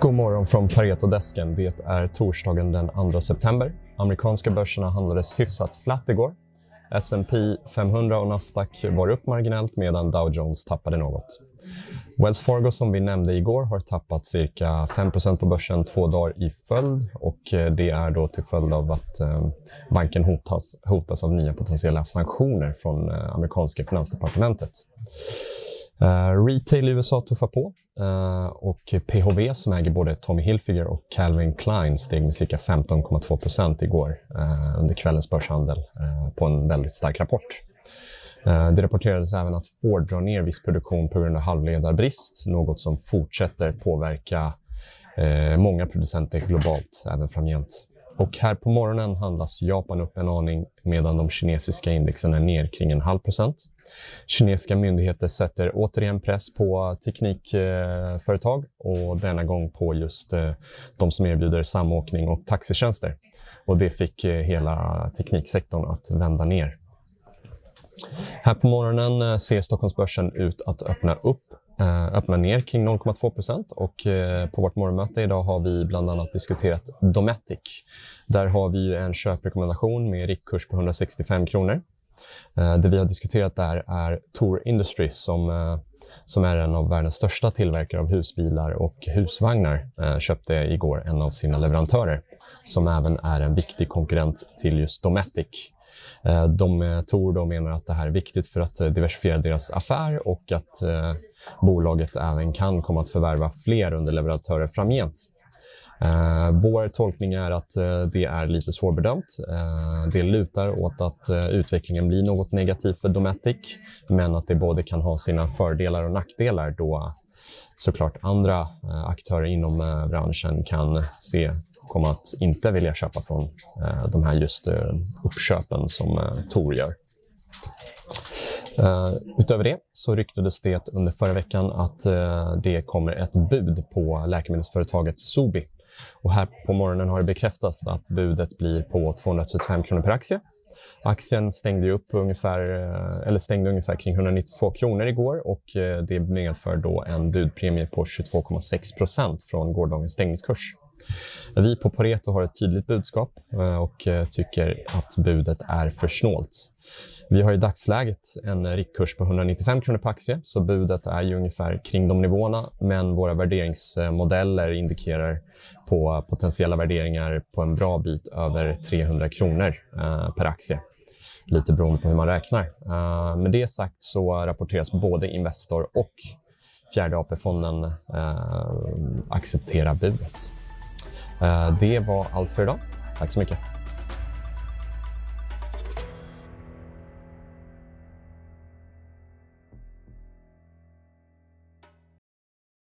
God morgon från Pareto-desken. Det är torsdagen den 2 september. Amerikanska börserna handlades hyfsat flatt igår. S&P 500 och Nasdaq var upp marginellt medan Dow Jones tappade något. Wells Fargo som vi nämnde igår har tappat cirka 5% på börsen två dagar i följd och eh, det är då till följd av att eh, banken hotas, hotas av nya potentiella sanktioner från eh, amerikanska finansdepartementet. Uh, retail i USA tuffar på uh, och PHV som äger både Tommy Hilfiger och Calvin Klein steg med cirka 15,2 procent igår uh, under kvällens börshandel på en väldigt stark rapport. Det rapporterades även att Ford drar ner viss produktion på grund av halvledarbrist, något som fortsätter påverka många producenter globalt även framgent. Och här på morgonen handlas Japan upp en aning medan de kinesiska indexen är ner kring en halv procent. Kinesiska myndigheter sätter återigen press på teknikföretag eh, och denna gång på just eh, de som erbjuder samåkning och taxitjänster. Och det fick eh, hela tekniksektorn att vända ner. Här på morgonen ser Stockholmsbörsen ut att öppna upp Eh, öppnar ner kring 0,2 procent och eh, på vårt morgonmöte idag har vi bland annat diskuterat Dometic. Där har vi en köprekommendation med riktkurs på 165 kronor. Eh, det vi har diskuterat där är Tor Industries som, eh, som är en av världens största tillverkare av husbilar och husvagnar. Eh, köpte igår en av sina leverantörer som även är en viktig konkurrent till just Dometic. Eh, de, tror Tor menar att det här är viktigt för att eh, diversifiera deras affär och att eh, bolaget även kan komma att förvärva fler underleverantörer framgent. Eh, vår tolkning är att eh, det är lite svårbedömt. Eh, det lutar åt att utvecklingen blir något negativ för Dometic men att det både kan ha sina fördelar och nackdelar då såklart andra aktörer inom branschen kan se komma att inte vilja köpa från eh, de här just eh, uppköpen som eh, Tor gör. Uh, utöver det så ryktades det under förra veckan att uh, det kommer ett bud på läkemedelsföretaget Sobi. Och här på morgonen har det bekräftats att budet blir på 235 kronor per aktie. Aktien stängde upp ungefär, eh, eller stängde ungefär kring 192 kronor igår och det medför då en budpremie på 22,6 procent från gårdagens stängningskurs. Vi på Pareto har ett tydligt budskap eh, och eh, tycker att budet är för snålt. Vi har i dagsläget en riktkurs på 195 kronor per aktie, så budet är ju ungefär kring de nivåerna. Men våra värderingsmodeller indikerar på potentiella värderingar på en bra bit över 300 kronor eh, per aktie. Lite beroende på hur man räknar. Med det sagt så rapporteras både Investor och Fjärde AP-fonden acceptera budet. Eh, det var allt för idag. Tack så mycket.